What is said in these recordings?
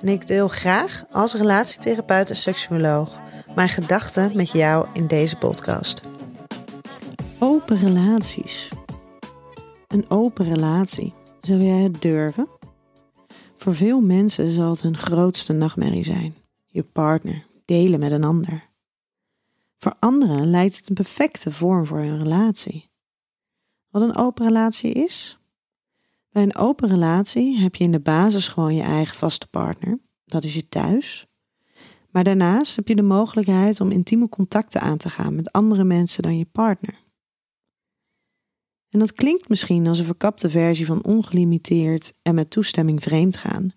en ik deel graag als relatietherapeut en seksuoloog mijn gedachten met jou in deze podcast. Open relaties. Een open relatie. Zou jij het durven? Voor veel mensen zal het hun grootste nachtmerrie zijn. Je partner delen met een ander. Voor anderen lijkt het een perfecte vorm voor een relatie. Wat een open relatie is? Bij een open relatie heb je in de basis gewoon je eigen vaste partner. Dat is je thuis. Maar daarnaast heb je de mogelijkheid om intieme contacten aan te gaan met andere mensen dan je partner. En dat klinkt misschien als een verkapte versie van ongelimiteerd en met toestemming vreemd gaan,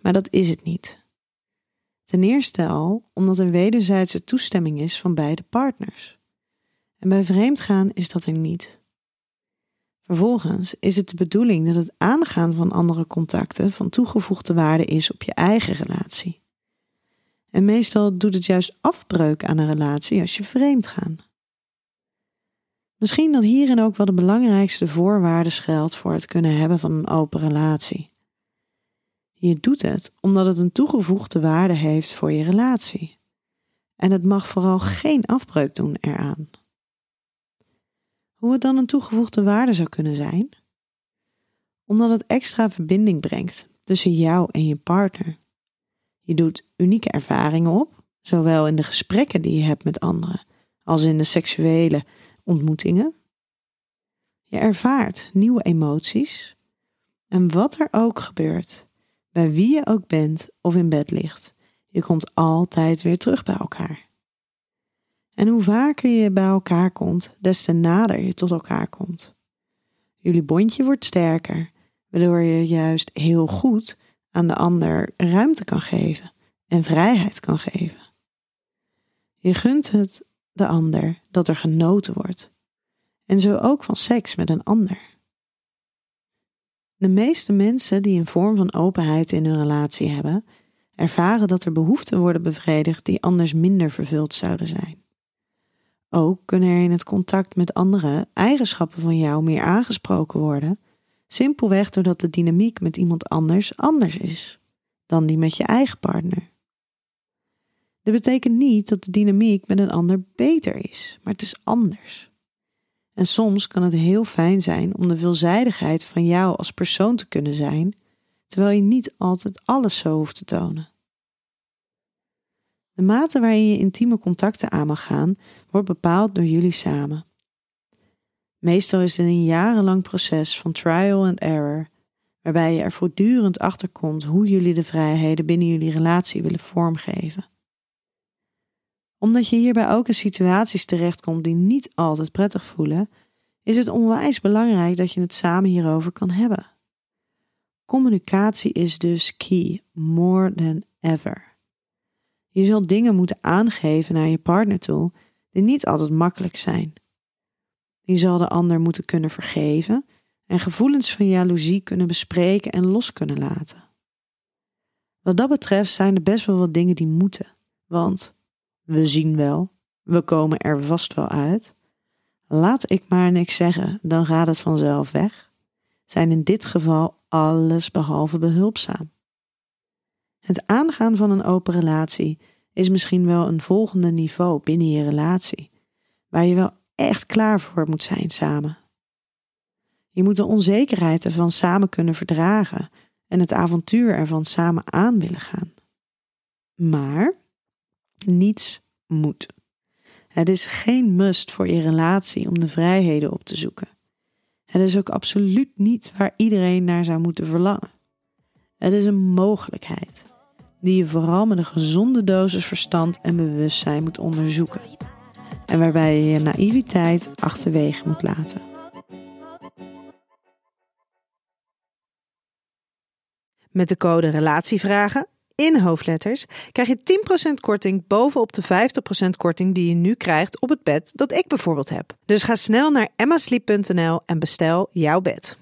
maar dat is het niet. Ten eerste al omdat er wederzijdse toestemming is van beide partners. En bij vreemdgaan is dat er niet. Vervolgens is het de bedoeling dat het aangaan van andere contacten van toegevoegde waarde is op je eigen relatie. En meestal doet het juist afbreuk aan een relatie als je vreemd gaat. Misschien dat hierin ook wel de belangrijkste voorwaarde geldt voor het kunnen hebben van een open relatie. Je doet het omdat het een toegevoegde waarde heeft voor je relatie. En het mag vooral geen afbreuk doen eraan. Hoe het dan een toegevoegde waarde zou kunnen zijn? Omdat het extra verbinding brengt tussen jou en je partner. Je doet unieke ervaringen op, zowel in de gesprekken die je hebt met anderen als in de seksuele ontmoetingen. Je ervaart nieuwe emoties. En wat er ook gebeurt, bij wie je ook bent of in bed ligt, je komt altijd weer terug bij elkaar. En hoe vaker je bij elkaar komt, des te nader je tot elkaar komt. Jullie bondje wordt sterker, waardoor je juist heel goed aan de ander ruimte kan geven en vrijheid kan geven. Je gunt het de ander dat er genoten wordt. En zo ook van seks met een ander. De meeste mensen die een vorm van openheid in hun relatie hebben, ervaren dat er behoeften worden bevredigd die anders minder vervuld zouden zijn. Ook kunnen er in het contact met anderen eigenschappen van jou meer aangesproken worden, simpelweg doordat de dynamiek met iemand anders anders is dan die met je eigen partner. Dit betekent niet dat de dynamiek met een ander beter is, maar het is anders. En soms kan het heel fijn zijn om de veelzijdigheid van jou als persoon te kunnen zijn, terwijl je niet altijd alles zo hoeft te tonen. De mate waarin je intieme contacten aan mag gaan, wordt bepaald door jullie samen. Meestal is het een jarenlang proces van trial and error, waarbij je er voortdurend achter komt hoe jullie de vrijheden binnen jullie relatie willen vormgeven. Omdat je hierbij ook in situaties terechtkomt die niet altijd prettig voelen, is het onwijs belangrijk dat je het samen hierover kan hebben. Communicatie is dus key, more than ever. Je zult dingen moeten aangeven naar je partner toe die niet altijd makkelijk zijn. Je zal de ander moeten kunnen vergeven en gevoelens van jaloezie kunnen bespreken en los kunnen laten. Wat dat betreft zijn er best wel wat dingen die moeten, want we zien wel, we komen er vast wel uit. Laat ik maar niks zeggen, dan gaat het vanzelf weg. Zijn in dit geval alles behalve behulpzaam. Het aangaan van een open relatie is misschien wel een volgende niveau binnen je relatie, waar je wel echt klaar voor moet zijn samen. Je moet de onzekerheid ervan samen kunnen verdragen en het avontuur ervan samen aan willen gaan. Maar Niets moet. Het is geen must voor je relatie om de vrijheden op te zoeken. Het is ook absoluut niet waar iedereen naar zou moeten verlangen. Het is een mogelijkheid die je vooral met een gezonde dosis verstand en bewustzijn moet onderzoeken. En waarbij je je naïviteit achterwege moet laten. Met de code Relatievragen in hoofdletters krijg je 10% korting bovenop de 50% korting die je nu krijgt op het bed dat ik bijvoorbeeld heb. Dus ga snel naar emmasleep.nl en bestel jouw bed.